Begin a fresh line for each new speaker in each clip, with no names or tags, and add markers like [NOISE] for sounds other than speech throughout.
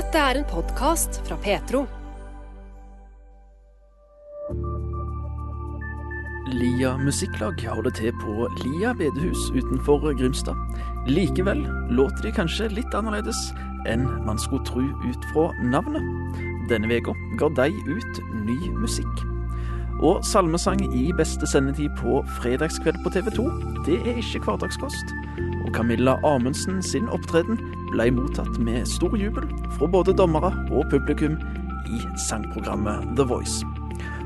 Dette er en podkast fra Petro.
Lia Musikklag holder til på Lia bedehus utenfor Grimstad. Likevel låter de kanskje litt annerledes enn man skulle tro ut fra navnet. Denne veka ga de ut ny musikk. Og salmesang i beste sendetid på fredagskveld på TV 2, det er ikke hverdagskost. Og Camilla Amundsen sin opptreden ble mottatt med stor jubel fra både dommere og publikum i sangprogrammet The Voice.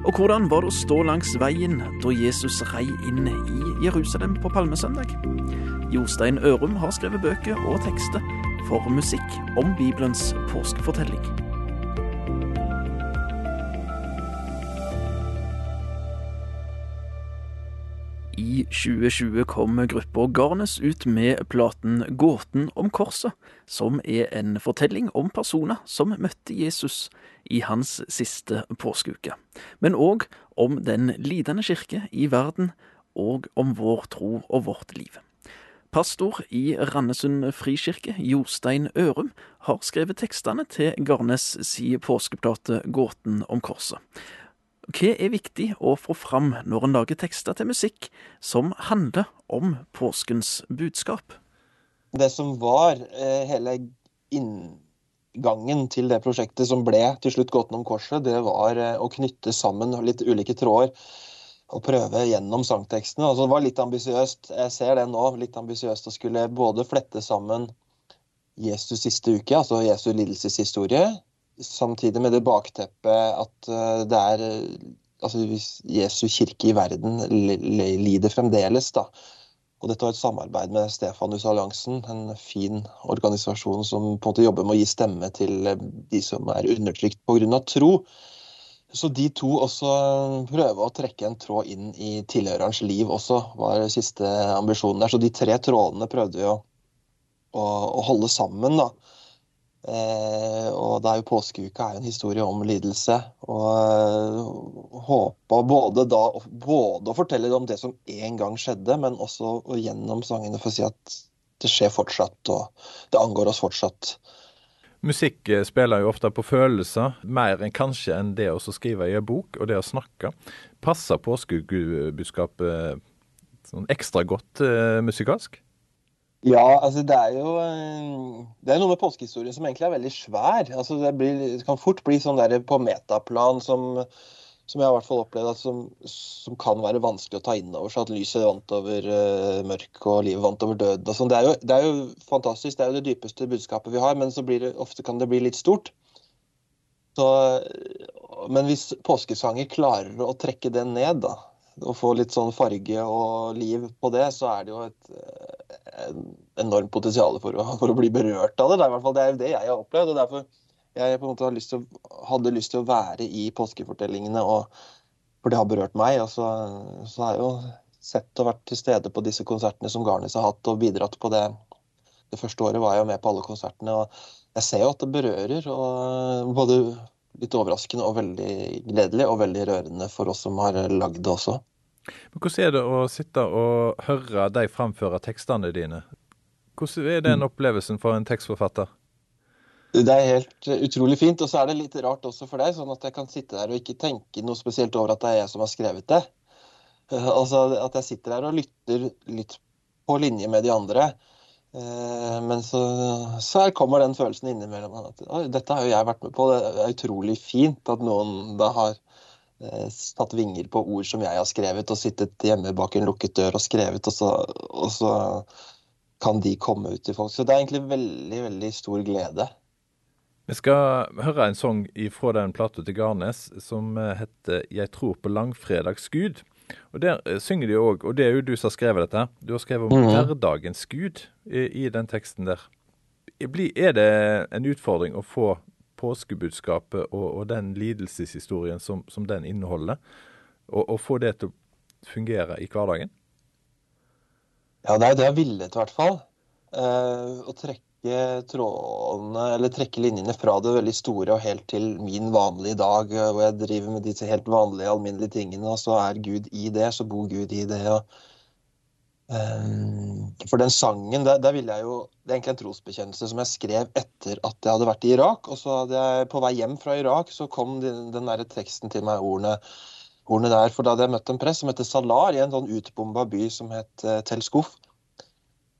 Og hvordan var det å stå langs veien da Jesus rei inn i Jerusalem på palmesøndag? Jostein Ørum har skrevet bøker og tekster for musikk om Bibelens påskefortelling. I 2020 kom gruppa Garnes ut med platen Gåten om korset, som er en fortelling om personer som møtte Jesus i hans siste påskeuke, men òg om den lidende kirke i verden og om vår tro og vårt liv. Pastor i Randesund frikirke, Jostein Ørum, har skrevet tekstene til Garnes si påskeplate Gåten om korset. Hva er viktig å få fram når en lager tekster til musikk som handler om påskens budskap?
Det som var eh, hele inngangen til det prosjektet som ble til slutt Gåten om korset, det var eh, å knytte sammen litt ulike tråder og prøve gjennom sangtekstene. Altså, det var litt ambisiøst, jeg ser det nå, litt ambisiøst å skulle både flette sammen Jesus siste uke, altså Jesu lidelseshistorie, samtidig med det bakteppet at eh, det er altså Jesu kirke i verden lider fremdeles. da. Og dette var et samarbeid med Stefanusalliansen, en fin organisasjon som på en måte jobber med å gi stemme til eh, de som er undertrykt pga. tro. Så de to også prøve å trekke en tråd inn i tilhørerens liv også, var siste ambisjonen der. Så de tre trådene prøvde vi å, å, å holde sammen, da. Eh, og det er jo påskeuka er en historie om lidelse. Og eh, håpa både da både å fortelle om det som en gang skjedde, men også gjennom sangene for å si at det skjer fortsatt, og det angår oss fortsatt.
Musikk eh, spiller jo ofte på følelser, mer enn kanskje enn det å skrive i en bok og det å snakke. Passer påskebudskapet sånn ekstra godt musikalsk?
Ja, altså det er jo eh, Det er noe med påskehistorien som egentlig er veldig svær. Altså det, blir, det kan fort bli sånn der på metaplan som, som jeg har hvert fall opplevd som, som, kan være vanskelig å ta inn over seg. At lyset vant over uh, mørk og livet vant over døden. Sånn. det, er jo, det er jo fantastisk, det er jo det dypeste budskapet vi har, men så det, ofte kan det bli litt stort. Så, men hvis påskesanger klarer å trekke det ned, da, og få litt sånn farge og liv på det, så er det jo et enormt potensial for, [LAUGHS] for, å bli berørt av det. Det er, i hvert fall, det det jeg har opplevd. og derfor jeg på en måte lyst å, hadde lyst til å være i påskefortellingene, og, for det har berørt meg. Og så, så har jeg jo sett og vært til stede på disse konsertene som Garnes har hatt, og bidratt på det. Det første året var jeg jo med på alle konsertene, og jeg ser jo at det berører. og Både litt overraskende og veldig gledelig, og veldig rørende for oss som har lagd det også.
Men Hvordan er det å sitte og høre deg framføre tekstene dine? Hvordan er den mm. opplevelsen for en tekstforfatter?
Det er helt utrolig fint. Og så er det litt rart også for deg, sånn at jeg kan sitte der og ikke tenke noe spesielt over at det er jeg som har skrevet det. Eh, altså At jeg sitter der og lytter litt på linje med de andre. Eh, men så, så kommer den følelsen innimellom at dette har jo jeg vært med på. Det er utrolig fint at noen da har Eh, tatt vinger på ord som jeg har skrevet, og sittet hjemme bak en lukket dør og skrevet, og så, og så kan de komme ut til folk. Så det er egentlig veldig, veldig stor glede.
Vi skal høre en sang fra den plata til Garnes som eh, heter 'Jeg tror på langfredags Gud'. Og Der eh, synger de òg, og det er jo du som har skrevet dette, du har skrevet om mm. hverdagens Gud i, i den teksten der. Er det en utfordring å få påskebudskapet og, og den lidelseshistorien som, som den inneholder, og, og, få det til å fungere i hverdagen?
Ja, det er det jeg villet i hvert fall. Eh, å trekke trådene, eller trekke linjene fra det veldig store og helt til min vanlige dag, hvor jeg driver med disse helt vanlige, alminnelige tingene, og så er Gud i det, så bor Gud i det. og Eh, for den sangen, der, der ville jeg jo Det er egentlig en trosbekjennelse som jeg skrev etter at jeg hadde vært i Irak. Og så hadde jeg på vei hjem fra Irak, så kom den, den der teksten til meg, ordene, ordene der. For da hadde jeg møtt en prest som heter Salar, i en sånn utbomba by som het uh.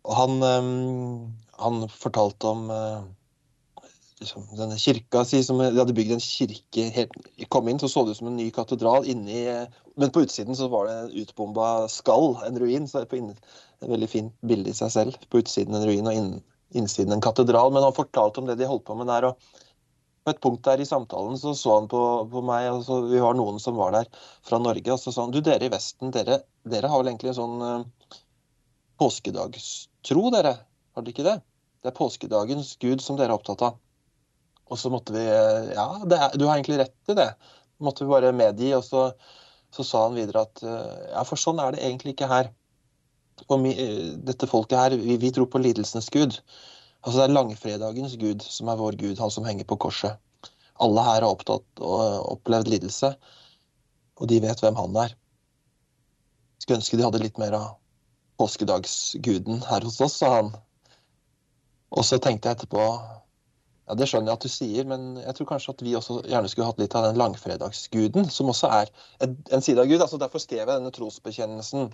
Og han, um, han fortalte om liksom, denne kirka si, som De hadde bygd en kirke helt, Kom inn, så så det ut som en ny katedral. Inni, men på utsiden så var det utbomba skall, en ruin. så på innen, Et veldig fint bilde i seg selv. På utsiden en ruin og innen, innsiden en katedral. Men han fortalte om det de holdt på med der. og på et punkt der i samtalen så så han på, på meg, og så, vi var noen som var der fra Norge, og så sa han du, dere i Vesten, dere, dere har vel egentlig en sånn uh, påskedagstro, dere? Har dere ikke det? Det er påskedagens gud som dere er opptatt av. Og så måtte vi Ja, er, du har egentlig rett i det. Måtte vi bare medgi. Og så, så, sa han videre at ja, for sånn er det egentlig ikke her. Og mi, dette folket her, vi, vi, tror på lidelsens gud. Altså det er langfredagens gud som er vår gud, han som henger på korset. Alle her har opptatt og opplevd lidelse, og de vet hvem han er. Skulle ønske de hadde litt mer av påskedagsguden her hos oss, sa han. Og så tenkte jeg etterpå ja, Det skjønner jeg at du sier, men jeg tror kanskje at vi også gjerne skulle hatt litt av den langfredagsguden, som også er en, side av Gud. altså Derfor skrev jeg denne trosbekjennelsen,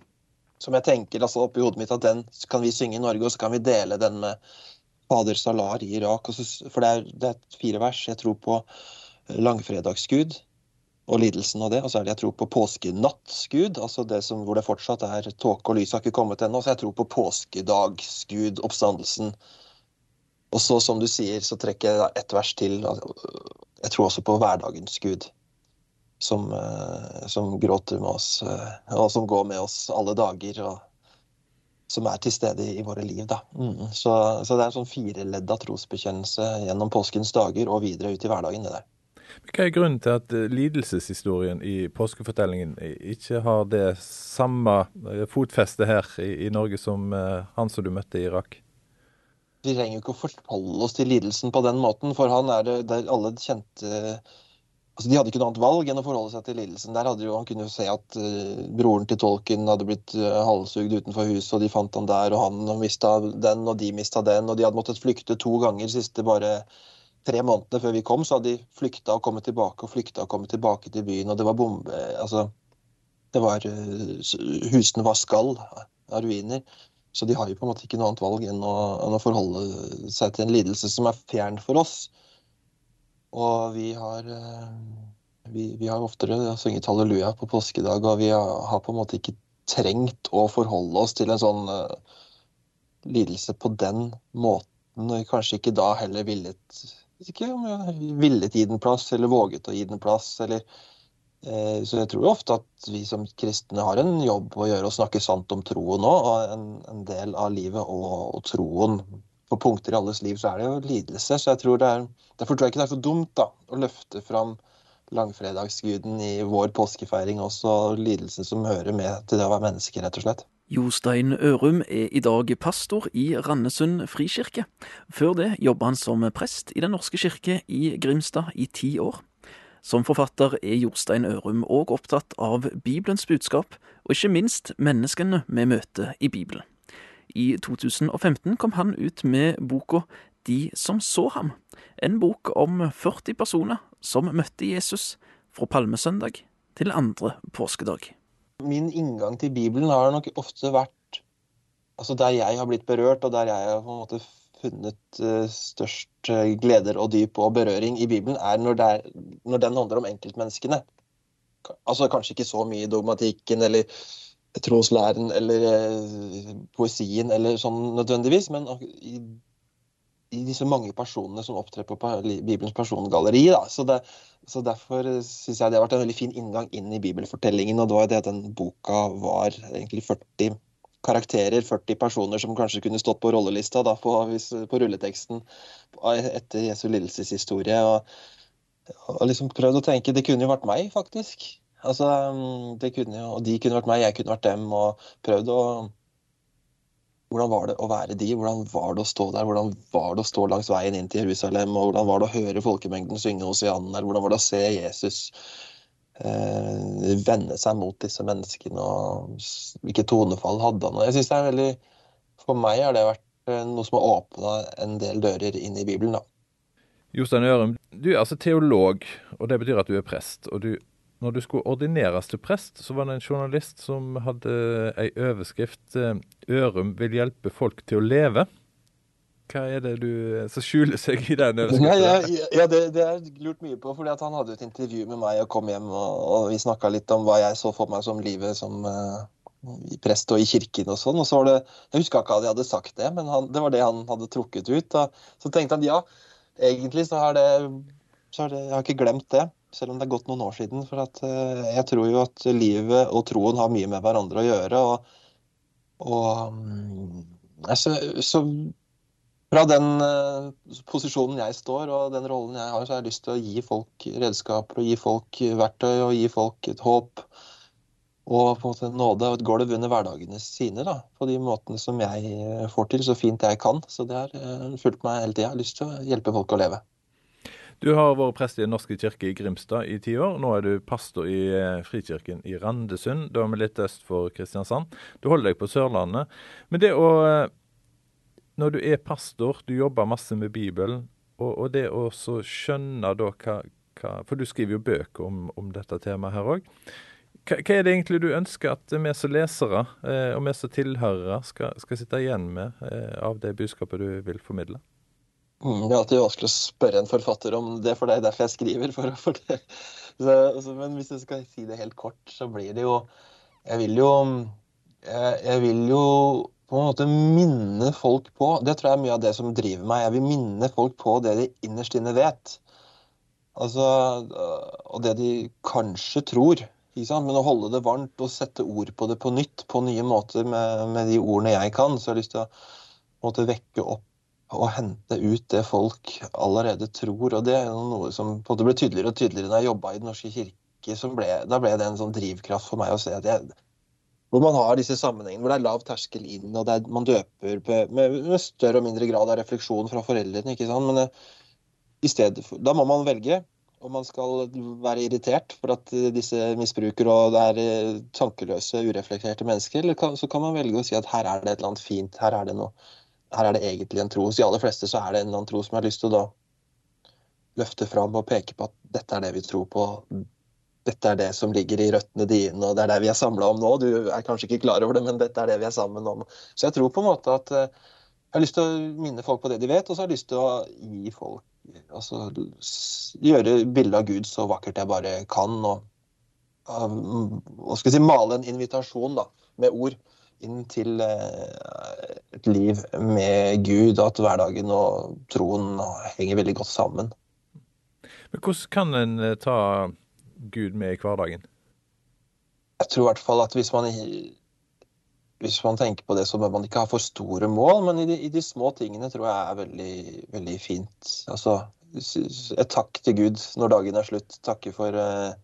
som jeg tenker altså oppi hodet mitt at den kan vi synge i Norge, og så kan vi dele den med Fader Salar i Irak. Så, for det er, det er fire vers. Jeg tror på langfredagsgud og lidelsen av det. Og så er det jeg tror på påskenattsgud, altså det som, hvor det fortsatt er tåke og lys har ikke kommet ennå. Så jeg tror på påskedagsgud, oppstandelsen og så, som du sier, så trekker jeg ett vers til. Jeg tror også på hverdagens Gud, som, eh, som, gråter med oss, eh, og som går med oss alle dager. og som er til stede i våre liv. Da. Mm. Så, så, det er en sånn fireledda trosbekjennelse gjennom påskens dager og videre ut i hverdagen. det der.
Hva er grunnen til at eh, lidelseshistorien i påskefortellingen ikke har det samme fotfestet her i, i Norge som han som du møtte i Irak?
Vi trenger jo ikke å forholde oss til lidelsen på den måten, for han er det alle kjente altså De hadde ikke noe annet valg enn å forholde seg til lidelsen. Der hadde jo, Han kunne jo se at uh, broren til tolken hadde blitt uh, halshugd utenfor huset, og de fant han der, og han mista den, og de mista den, og de hadde måttet flykte to ganger siste bare tre månedene før vi kom, så hadde de flykta og kommet tilbake og flykta og kommet tilbake til byen, og det var bombe... Altså, det var uh, Husene var skall av ruiner. Så de har jo på en måte ikke noe annet valg enn å, enn å forholde seg til en lidelse som er fjern for oss. Og vi har eh, vi, vi har oftere sunget halleluja på påskedag, og vi har, på en måte ikke trengt å forholde oss til en sånn uh, lidelse på den måten. Og kanskje ikke da heller villet ikke villet gi den plass, eller våget å gi den plass, eller så jeg tror ofte at vi som kristne har en jobb å gjøre å snakke sant om troen òg. Og en, en, del av livet og, og, troen. På punkter i alles liv så er det jo lidelse. Så jeg tror det er, derfor tror jeg ikke det er så dumt da, å løfte fram langfredagsguden i vår påskefeiring også, lidelsen som hører med til det å være menneske, rett og slett.
Jostein Ørum er i dag pastor i Randesund frikirke. Før det jobba han som prest i Den norske kirke i Grimstad i ti år. Som forfatter er Jostein Ørum òg opptatt av Bibelens budskap, og ikke minst menneskene vi møter i Bibelen. I 2015 kom han ut med boka De som så ham, en bok om 40 personer som møtte Jesus fra palmesøndag til andre påskedag.
Min inngang til Bibelen har nok ofte vært altså der jeg har blitt berørt, og der jeg har på en måte funnet eh, størst eh, gleder og dyp og berøring i Bibelen, er når, er når, den handler om enkeltmenneskene. Altså Kanskje ikke så mye i dogmatikken eller troslæren eller eh, poesien eller sånn nødvendigvis, men i, i disse mange personene som opptrer på Bibelens persongalleri. Da. Så, det, så Derfor syns jeg det har vært en veldig fin inngang inn i bibelfortellingen. Og det var det at den boka var egentlig 40 karakterer, 40 personer som kanskje kunne stått på rollelista da, på, på, rulleteksten etter Jesu lidelseshistorie. Og, og liksom prøvd å tenke Det kunne jo vært meg, faktisk. Altså, det kunne jo, og De kunne vært meg, jeg kunne vært dem. Og prøvd å Hvordan var det å være de? Hvordan var det å stå der? Hvordan var det å stå langs veien inn til Jerusalem? Og hvordan var det å høre folkemengden synge Hosianna? Hvordan var det å se Jesus eh, vende seg mot disse menneskene, og hvilke tonefall hadde han. Jeg synes det er veldig, For meg har det vært eh, noe som har åpna en del dører inn i Bibelen. da.
Jostein Ørum, du er altså teolog, og det betyr at du er prest. og du når du skulle ordineres til prest, så var det en journalist som hadde ei overskrift 'Ørum vil hjelpe folk til å leve'. Hva er det du, som skjuler seg i den?
Ja, ja, ja, det, det jeg lurt mye på. fordi Han hadde et intervju med meg og kom hjem, og, og vi snakka litt om hva jeg så for meg som livet som uh, prest og i kirken og sånn. og så var det, Jeg huska ikke at jeg hadde sagt det, men han, det var det han hadde trukket ut. Og, Så tenkte han ja, egentlig så har det, så har det Jeg har ikke glemt det selv om det er gått noen år siden. For at, uh, jeg tror jo at livet og troen har mye med hverandre å gjøre. Og, og um, altså, så fra den uh, posisjonen jeg står og den rollen jeg har, så har jeg lyst til å gi folk redskaper og gi folk verktøy og gi folk et håp. Og på en måte nåde og et gulv under hverdagene sine da, på de måtene som jeg får til så fint jeg kan. Så det har uh, fulgt meg hele tida. Jeg har lyst til å hjelpe folk å leve.
Du har vært prest i Den norske kirke i Grimstad i ti år. Nå er du pastor i eh, Frikirken i Randesund. Da er vi litt øst for Kristiansand. Du holder deg på Sørlandet. Men det å eh, Når du er pastor, du jobber masse med Bibelen, og, og det å skjønne da hva, hva, For du skriver jo bøker om, om dette temaet her òg. Hva, hva, er det egentlig du ønsker at vi som lesere eh, og vi som tilhørere skal, skal, sitte igjen med eh, av det budskapet du vil formidle?
Mm, det er alltid vanskelig å spørre en forfatter om det, for det er derfor jeg skriver. For, for det. [LAUGHS] Så, altså, men hvis jeg skal si det helt kort, så blir det jo Jeg vil jo jeg, jeg, vil jo på en måte minne folk på Det tror jeg er mye av det som driver meg. Jeg vil minne folk på det de innerst inne vet. Altså, og det de kanskje tror. Men å holde det varmt og sette ord på det på nytt, på nye måter med, med de ordene jeg kan, så jeg har lyst til å måte, vekke opp og hente ut det folk allerede tror. og Det er noe som på en måte ble tydeligere og tydeligere da jeg jobba i Den norske kirke. Ble, da ble det en sånn drivkraft for meg å se at jeg, hvor man har disse sammenhengene hvor det er lav terskel inn, og er, man døper med, med, større og mindre grad av refleksjon fra foreldrene. ikke sant? Men uh, i stedet for, da må man velge om man skal være irritert for at uh, disse misbruker og det er uh, tankeløse, ureflekterte mennesker, eller kan, så kan man velge å si at her er det et eller annet fint, her er det noe her er det egentlig en tro. Hos de aller fleste så er det en eller annen tro som jeg har lyst til å da løfte fram og peke på at dette er det vi tror på. Dette er det som ligger i røttene dine, og det er det vi er samla om nå. Du er kanskje ikke klar over det, men dette er det vi er sammen om. Så jeg tror på en måte at eh, jeg har lyst til å minne folk på det de vet, og så har jeg lyst til å gi folk Altså gjøre bildet av Gud så vakkert jeg bare kan, og, og skal jeg si, male en invitasjon da, med ord inn til eh, et liv med Gud, og at hverdagen og troen henger veldig godt sammen.
Men Hvordan kan en eh, ta Gud med i hverdagen?
Jeg tror i hvert fall at hvis man, hvis man tenker på det, så bør man ikke ha for store mål, men i de, i de små tingene tror jeg er veldig, veldig fint. Altså, et takk til Gud når dagen er slutt. Takke for eh,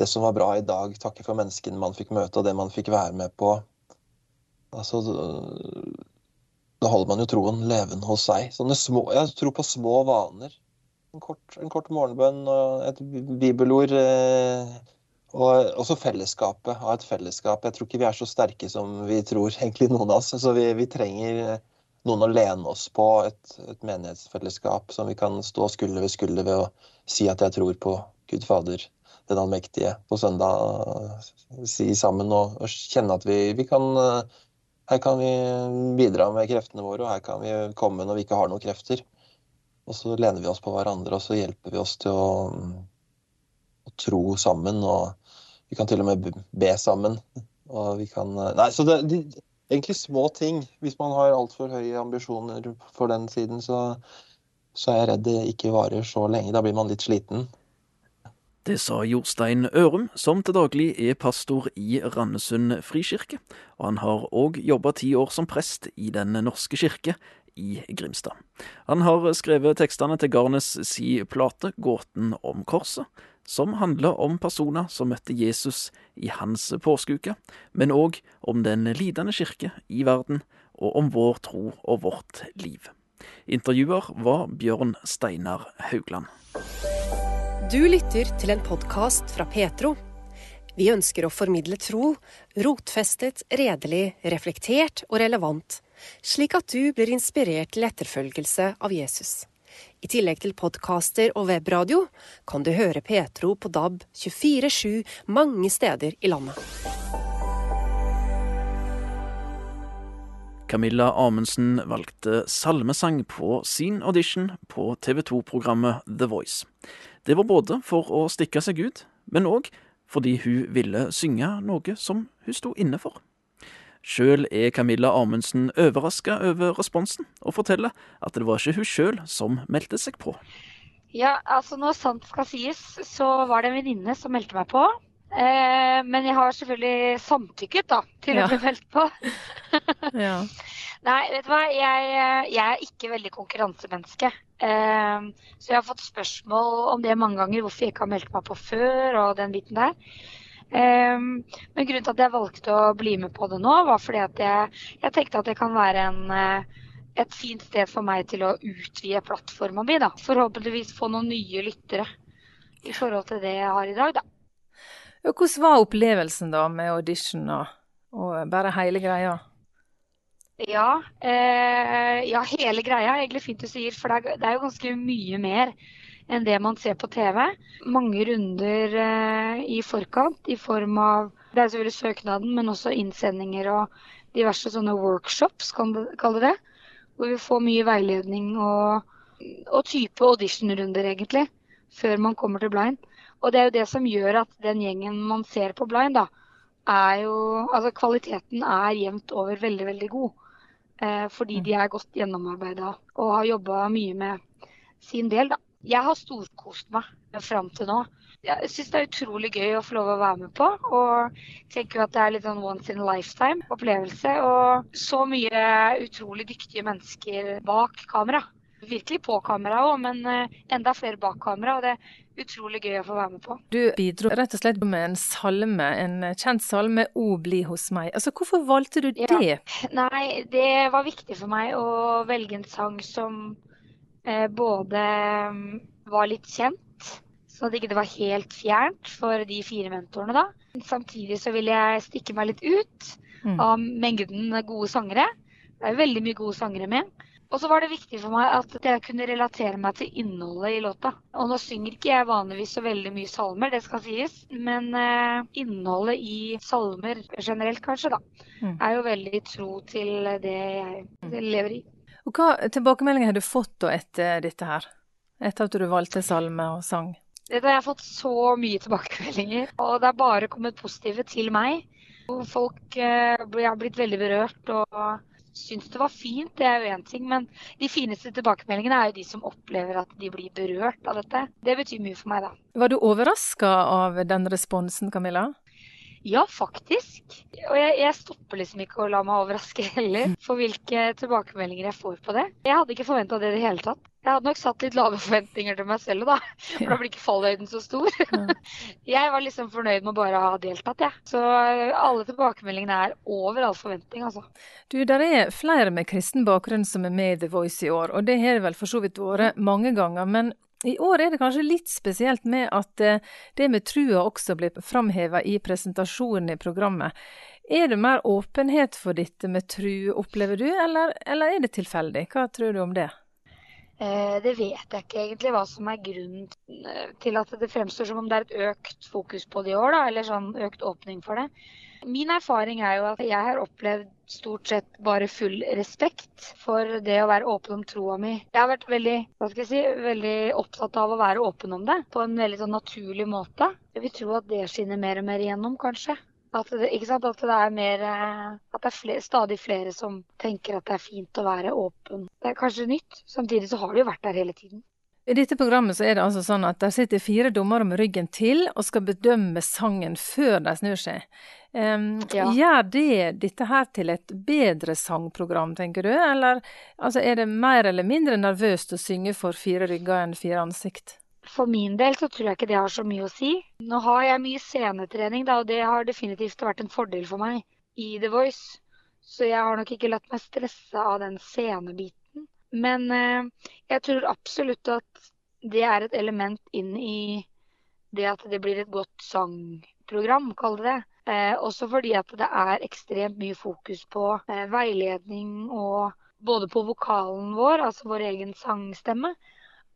det som var bra i dag. Takke for menneskene man fikk møte og det man fikk være med på. Altså, da holder man jo troen levende hos seg. Sånne små, jeg tror på små vaner. En kort, en kort morgenbønn og et bibelord. Eh, og også fellesskapet. Ha et fellesskap. Jeg tror ikke vi er så sterke som vi tror, egentlig noen av oss. Så vi, vi trenger noen å lene oss på. Et, et, menighetsfellesskap som vi kan stå skulder ved skulder ved å si at jeg tror på Gud Fader, den allmektige, på søndag. Si sammen og, og kjenne at vi, vi kan her kan vi bidra med kreftene våre, og her kan vi komme når vi ikke har noen krefter. Og så lener vi oss på hverandre, og så hjelper vi oss til å, å tro sammen. Og vi kan til og med be sammen. Og vi kan Nei, så det, de, egentlig små ting. Hvis man har altfor høye ambisjoner for den siden, så, så er jeg redd det ikke varer så lenge. Da blir man litt sliten.
Det sa Jorstein Ørum, som til daglig er pastor i Randesund frikirke. Og han har òg jobba ti år som prest i Den norske kirke i Grimstad. Han har skrevet tekstene til Garnes si plate Gåten om korset, som handler om personer som møtte Jesus i hans påskeuke, men òg om den lidende kirke i verden, og om vår tro og vårt liv. Intervjuer var Bjørn Steinar Haugland.
Du lytter til en podkast fra Petro. Vi ønsker å formidle tro, rotfestet, redelig, reflektert og relevant, slik at du blir inspirert til etterfølgelse av Jesus. I tillegg til podkaster og webradio kan du høre Petro på DAB 24-7 mange steder i landet.
Camilla Amundsen valgte salmesang på sin audition på TV 2-programmet The Voice. Det var både for å stikke seg ut, men òg fordi hun ville synge noe som hun sto inne for. Sjøl er Camilla Amundsen overraska over responsen, og forteller at det var ikke hun sjøl som meldte seg på.
Ja, altså når sant skal sies, så var det en venninne som meldte meg på. Eh, men jeg har selvfølgelig samtykket da, til
Ja.
å bli meldt på. [LAUGHS]
Ja.
Nei, vet du hva. Jeg, jeg er ikke veldig konkurransemenneske. Eh, så jeg har fått spørsmål om det mange ganger, hvorfor jeg ikke har meldt meg på før og den biten der. Eh, men grunnen til at jeg valgte å bli med på det nå, var fordi at jeg, jeg tenkte at det kan være en, eh, et fint sted for meg til å utvide plattforma mi. da. Forhåpentligvis få noen nye lyttere i forhold til det jeg har i dag, da.
Hvordan var opplevelsen da med audition og, og bare hele greia?
Ja, eh, ja, hele greia er egentlig fint du sier, for det er, det er jo ganske mye mer enn det man ser på TV. Mange runder eh, i forkant i form av Det er selvfølgelig søknaden, men også innsendinger og diverse sånne workshops, kan du kalle det. Hvor vi får mye veiledning og, og type auditionrunder, egentlig, før man kommer til blind. Og det er jo det som gjør at den gjengen man ser på blind, da, er jo Altså kvaliteten er jevnt over veldig, veldig god. Eh, fordi de er godt gjennomarbeida og har jobba mye med sin del, da. Jeg har storkost meg fram til nå. Jeg syns det er utrolig gøy å få lov å være med på. Og tenker jo at det er litt sånn once in a lifetime-opplevelse. Og så mye utrolig dyktige mennesker bak kamera. Virkelig på kamera òg, men eh, enda flere bak kamera. Og det er utrolig gøy å få være med på.
Du bidro rett og slett med en salme, en kjent salme, 'O bli hos meg'. Altså, Hvorfor valgte du
Ja.
det?
Nei, det var viktig for meg å velge en sang som både mm, var litt kjent, sånn at ikke det var helt fjernt for de fire mentorene, da. Samtidig så ville jeg stikke meg litt ut
Mm.
av mengden gode sangere. Det er jo veldig mye gode sangere med. Og så var det viktig for meg at jeg kunne relatere meg til innholdet i låta. Og nå synger ikke jeg vanligvis så veldig mye salmer, det skal sies. Men eh, innholdet i salmer generelt, kanskje, da,
Mm.
er jo veldig tro til det jeg lever i.
Og Hva tilbakemeldinger har du fått da etter dette her? Etter at du valgte salme og sang?
Jeg har fått så mye tilbakemeldinger, og det er bare kommet positive til meg. Folk eh, har blitt veldig berørt og syns det var fint, det er jo én ting. Men de fineste tilbakemeldingene er jo de som opplever at de blir berørt av dette. Det betyr mye for meg, da.
Var du overraska av den responsen, Camilla?
Ja, faktisk. Og jeg, jeg stopper liksom ikke å la meg overraske heller for hvilke tilbakemeldinger jeg får på det. Jeg hadde ikke forventa det i det hele tatt. Jeg hadde nok satt litt lave forventninger til meg selv da, for da blir ikke fallhøyden så stor. [LAUGHS] Jeg var liksom fornøyd med bare å ha deltatt, jeg. Så eh, alle tilbakemeldingene er over all forventning, altså.
Du, der er flere med kristen bakgrunn som er med i The Voice i år, og det har det vel for så vidt vært mange ganger. Men i år er det kanskje litt spesielt med at eh, det med trua også blir framheva i presentasjonen i programmet. Er det mer åpenhet for dette med tru, opplever du, eller, eller er det tilfeldig? Hva tror du om det?
Eh, Det vet jeg ikke egentlig hva som er grunnen eh, til at det fremstår som om det er et økt fokus på det i år, da, eller sånn økt åpning for det. Min erfaring er jo at jeg har opplevd stort sett bare full respekt for det å være åpen om troa mi. Jeg har vært veldig, hva skal jeg si, veldig opptatt av å være åpen om det på en veldig sånn naturlig måte. Jeg vil tro at det skinner mer og mer igjennom, kanskje. At det? At det er, mer, eh, at det er flere, stadig flere som tenker at det er fint å være åpen. Det er kanskje nytt. Samtidig så har det jo vært der hele tiden.
I dette programmet så er det altså sånn at der sitter fire dommere med ryggen til og skal bedømme sangen før de snur seg. Um,
Ja.
Gjør det dette her til et bedre sangprogram, tenker du, eller altså, er det mer eller mindre nervøst å synge for fire rygger enn fire ansikt?
For min del så tror jeg ikke det har så mye å si. Nå har jeg mye scenetrening, da, og det har definitivt vært en fordel for meg i The Voice. Så jeg har nok ikke latt meg stresse av den scenebiten. Men eh, jeg tror absolutt at det er et element inn i det at det blir et godt sangprogram, kall det det. Eh, også fordi at det er ekstremt mye fokus på eh, veiledning og både på vokalen vår, altså vår egen sangstemme,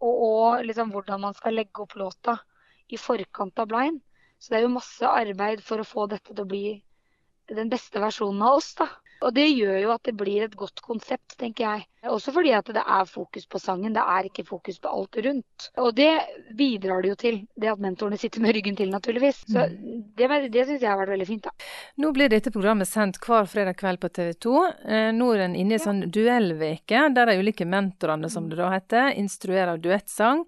og, og liksom hvordan man skal legge opp låta i forkant av blind. Så det er jo masse arbeid for å få dette til å bli den beste versjonen av oss, da. Og det gjør jo at det blir et godt konsept, tenker jeg. Også fordi at det er fokus på sangen, det er ikke fokus på alt rundt. Og det bidrar det jo til, det at mentorene sitter med ryggen til, naturligvis. Så mm. det, det syns jeg har vært veldig fint, da.
Nå blir dette programmet sendt hver fredag kveld på TV 2. Eh, nå er den inne i sånn duellveke, der de ulike mentorene, som det da heter, instruerer duettsang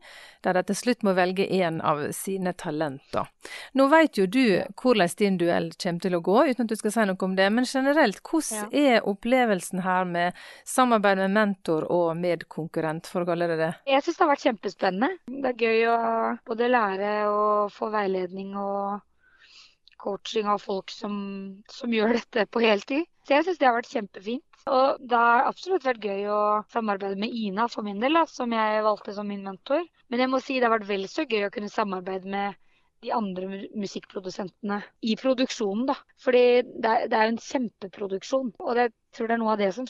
der de til slutt må velge én av sine talenter. Nå vet jo du hvordan din duell kommer til å gå, uten at du skal si noe om det. Men generelt, hvordan ja. er opplevelsen her med samarbeid med mentor og medkonkurrent, for å kalle det det?
Jeg syns det har vært kjempespennende. Det er gøy å både lære og få veiledning og coaching av folk som, som gjør dette på heltid. Så jeg syns det har vært kjempefint. Og det har absolutt vært gøy å samarbeide med Ina for min del, da, som jeg valgte som min mentor. Men jeg må si det har vært vel så gøy å kunne samarbeide med de andre musikkprodusentene i produksjonen. da. Fordi det er, jo en kjempeproduksjon. Og jeg tror det er noe av det som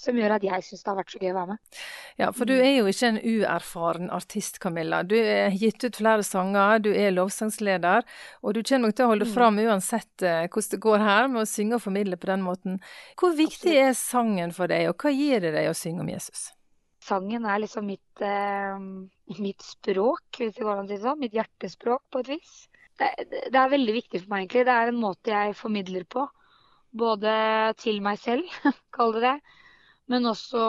som gjør at jeg syns det har vært så gøy å være med.
Ja, for du er jo ikke en uerfaren artist, Camilla. Du har gitt ut flere sanger, du er lovsangsleder, og du kommer nok til å holde mm. fram uansett uh, hvordan det går her med å synge og formidle på den måten. Hvor viktig Absolutt. er sangen for deg, og hva gir det deg å synge om Jesus?
Sangen er liksom mitt, eh, mitt språk, hvis det går an å si det sånn. Mitt hjertespråk, på et vis. Det, det er veldig viktig for meg, egentlig. Det er en måte jeg formidler på. Både til meg selv, [LAUGHS] kall det det men også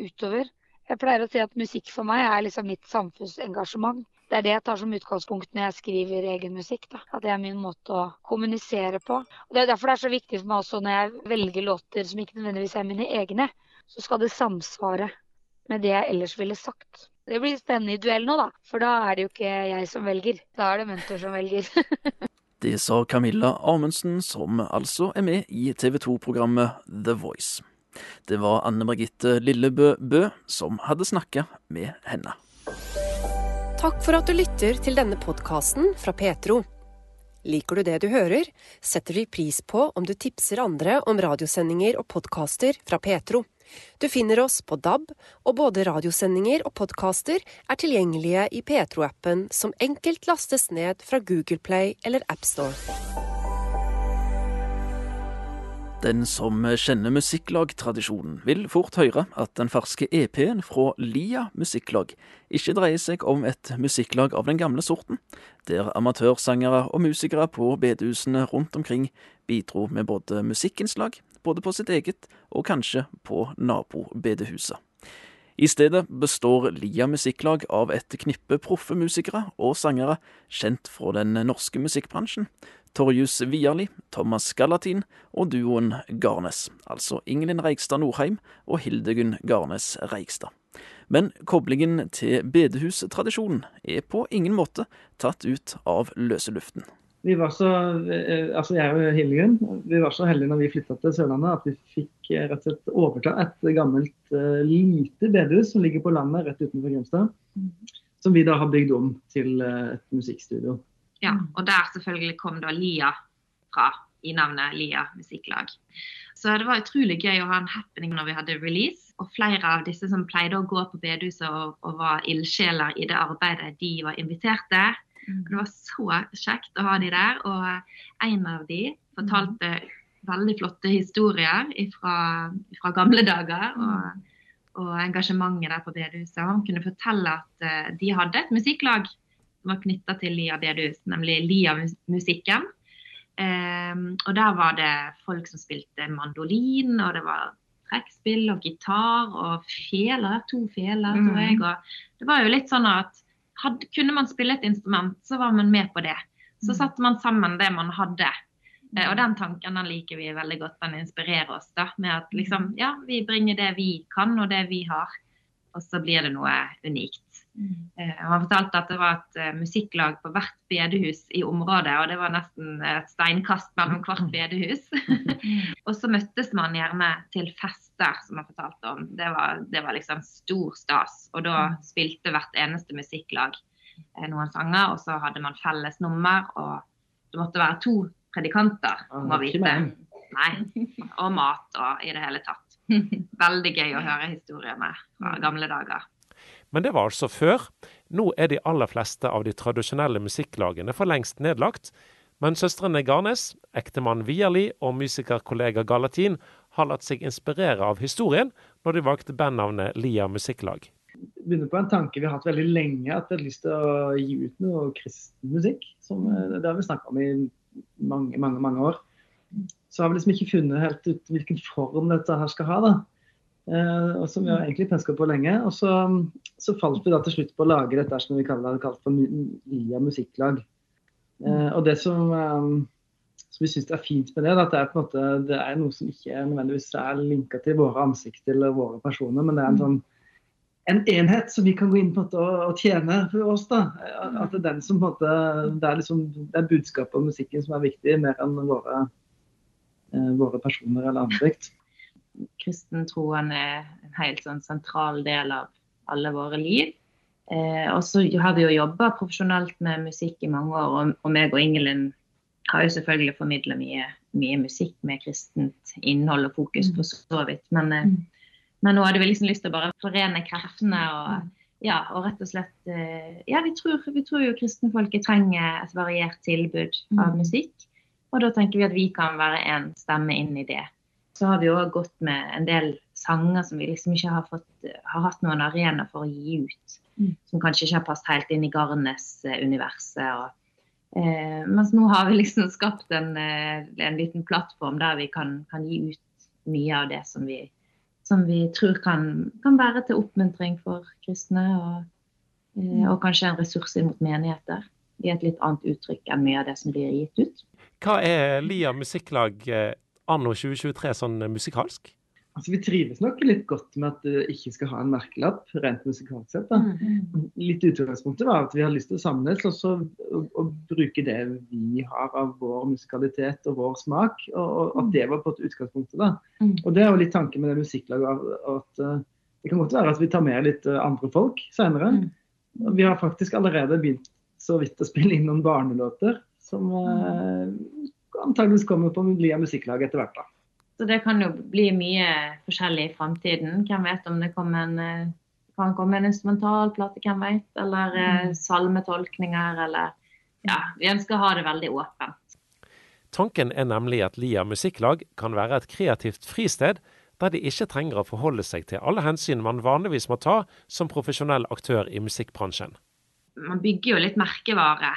utover. Jeg pleier å si at musikk for meg er liksom mitt samfunnsengasjement. Det er det jeg tar som utgangspunkt når jeg skriver egen musikk. Da. At det er min måte å kommunisere på. Og Det er derfor det er så viktig for meg også når jeg velger låter som ikke nødvendigvis er mine egne, så skal det samsvare med det jeg ellers ville sagt. Det blir spennende i duell nå, da. For da er det jo ikke jeg som velger. Da er det mentor som velger. [LAUGHS]
det sa Camilla Amundsen, som altså er med i TV 2-programmet The Voice. Det var Anne Margitte Lillebø Bø som hadde snakka med henne.
Takk for at du lytter til denne podkasten fra Petro. Liker du det du hører, setter vi pris på om du tipser andre om radiosendinger og podkaster fra Petro. Du finner oss på DAB, og både radiosendinger og podkaster er tilgjengelige i Petro-appen, som enkelt lastes ned fra Google Play eller AppStore.
Den som kjenner musikklagtradisjonen, vil fort høre at den ferske EP-en fra Lia musikklag ikke dreier seg om et musikklag av den gamle sorten, der amatørsangere og musikere på bedehusene rundt omkring bidro med både musikkinnslag, både på sitt eget og kanskje på nabobedehuset. I stedet består Lia musikklag av et knippe proffe musikere og sangere kjent fra den norske musikkbransjen, Torjus Viarli, Thomas Gallatin og duoen Garnes, altså Ingelin Reigstad Norheim og Hildegunn Garnes Reigstad. Men koblingen til bedehustradisjonen er på ingen måte tatt ut av løse luften.
Vi var så, eh, altså Jeg og Hildegunn vi var så heldige når vi flytta til Sørlandet at vi fikk eh, rett og slett overta et gammelt, uh, lite bedehus som ligger på landet rett utenfor Grimstad. Som vi da har bygd om til et musikkstudio.
Ja, mm. og der selvfølgelig kom da Lia fra i navnet Lia musikklag. Så det var utrolig gøy å ha en happening når vi hadde release. Og flere av disse som pleide å gå på bedehuset og, og var ildsjeler i det arbeidet, de var inviterte. Mm. Det var så kjekt å ha de der. Og en av de fortalte mm. veldig flotte historier fra gamle dager. Og, og, engasjementet der på bedehuset. Han kunne fortelle at uh, de hadde et musikklag var knytta til Lia bedehus, nemlig Lia-musikken. Um, og der var det folk som spilte mandolin, og det var trekkspill og gitar og feler. To feler, mm. tror jeg. Og det var jo litt sånn at had, kunne man spille et instrument, så var man med på det. Så mm. satte man sammen det man hadde. Uh, og den tanken den liker vi veldig godt. Den inspirerer oss da, med at liksom, ja, vi bringer det vi kan og det vi har. Og så blir det noe unikt. Mm. Han fortalte at det var et uh, musikklag på hvert bedehus i området, og det var nesten et steinkast mellom hvert mm. bedehus. [LAUGHS] [LAUGHS] og så møttes man gjerne til fester, som han fortalte om. Det var, det var liksom stor stas. Og da mm. spilte hvert eneste musikklag eh, noen sanger, og så hadde man felles nummer. Og det måtte være to predikanter, må
Ah,
vite. Nei. Og mat og i det hele tatt. [LAUGHS] Veldig gøy å høre historiene fra gamle dager.
Men det var altså før. Nå er de aller fleste av de tradisjonelle musikklagene for lengst nedlagt. Men søstrene Garnes, ektemann Vierli og musikerkollega Galatin har latt seg inspirere av historien når de valgte bandnavnet Lia Musikklag.
begynner på en tanke vi har hatt veldig lenge, at vi har lyst til å gi ut noe kristen musikk. Som, eh, det har vi snakka om i mange, mange, mange år. Så har vi liksom ikke funnet helt ut hvilken form dette her skal ha. da. Eh, og som vi har egentlig penska på lenge. Og så, så falt vi da til slutt på å lage dette som vi kaller det kalt for Lia musikklag. Eh, og det som, eh, som vi syns er fint med det, er at det er måte, det er noe som ikke nødvendigvis er linka til våre ansikter eller våre personer, men det er en sånn en enhet som vi kan gå inn på og, og tjene for oss. da. At det er den som på en måte, det er liksom, det er budskapet og musikken som er viktig, mer enn våre, våre personer eller ansikt.
Kristentroen er en helt sånn sentral del av alle våre liv. Eh, og så har vi jo jobba profesjonelt med musikk i mange år, og, og meg og Ingelin har jo selvfølgelig formidla mye, mye musikk med kristent innhold og fokus, for så vidt. Men, eh, men nå hadde vi liksom lyst til å bare forene kreftene og, ja, og rett og slett eh, Ja, vi tror, vi tror jo kristenfolket trenger et variert tilbud av musikk. Og da tenker vi at vi kan være en stemme inn i det så har vi òg også gått med en del sanger som vi liksom ikke har, fått, har hatt noen arena for å gi ut. Som kanskje ikke har passet helt inn i Garnes-universet. og Eh, mens nå har vi liksom skapt en, eh, en liten plattform der vi kan, kan gi ut mye av det som vi, som vi tror kan, kan være til oppmuntring for kristne. Og, eh, og kanskje en ressurs inn mot menigheter. I et litt annet uttrykk enn mye av det som blir gitt ut.
Hva er Lia Musikklag eh, anno 2023 sånn musikalsk?
Altså, Vi trives nok litt godt med at det ikke skal ha en merkelapp, rent musikalsk sett. da. Litt utgangspunktet var at vi har lyst til å samles og, så, og, og bruke det vi har av vår musikalitet og vår smak. Og, og at det var på et utgangspunktet. da.
Mm.
Og det er jo litt tanken med det musikklaget. at uh, Det kan godt være at vi tar med litt uh, andre folk senere.
Mm.
Vi har faktisk allerede begynt så vidt å spille inn noen barnelåter som uh, antageligvis kommer på Lia musikklag etter hvert. da.
Så det kan jo bli mye forskjellig i framtiden. Hvem vet om det kommer en, eh, kan komme en instrumentalplate, hvem vet? Eller mm. salmetolkninger, eller Ja, vi ønsker å ha det veldig åpent.
Tanken er nemlig at Lia Musikklag kan være et kreativt fristed, der de ikke trenger å forholde seg til alle hensyn man vanligvis må ta som profesjonell aktør i musikkbransjen.
Man bygger jo litt merkevare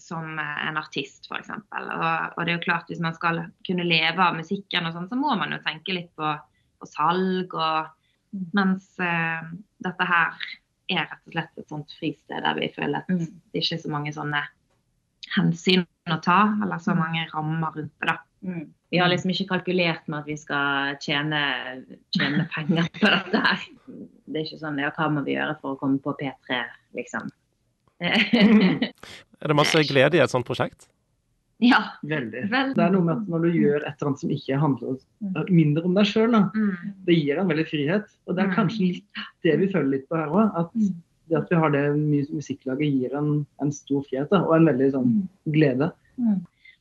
som eh, en artist, f.eks. Og, og det er jo klart hvis man skal kunne leve av musikken, og sånn, så må man jo tenke litt på, på salg. og Mens uh, dette her er rett og slett et sånt fristed der vi føler at det ikke er så mange sånne hensyn å ta, eller så mange rammer rundt det. da. Vi har liksom ikke kalkulert med at vi skal tjene, tjene penger på dette her. Det er ikke sånn ja, hva må vi gjøre for å komme på P3, liksom. [LAUGHS]
Er det masse glede i et sånt prosjekt?
ja.
Veldig. Det er noe med at når du gjør et eller annet som ikke handler mindre om deg sjøl,
Mm.
det gir en veldig frihet. Og det er
Mm.
kanskje litt det vi føler litt på her òg. At det at vi har det musikklaget gir en, en stor frihet da, og en veldig sånn glede.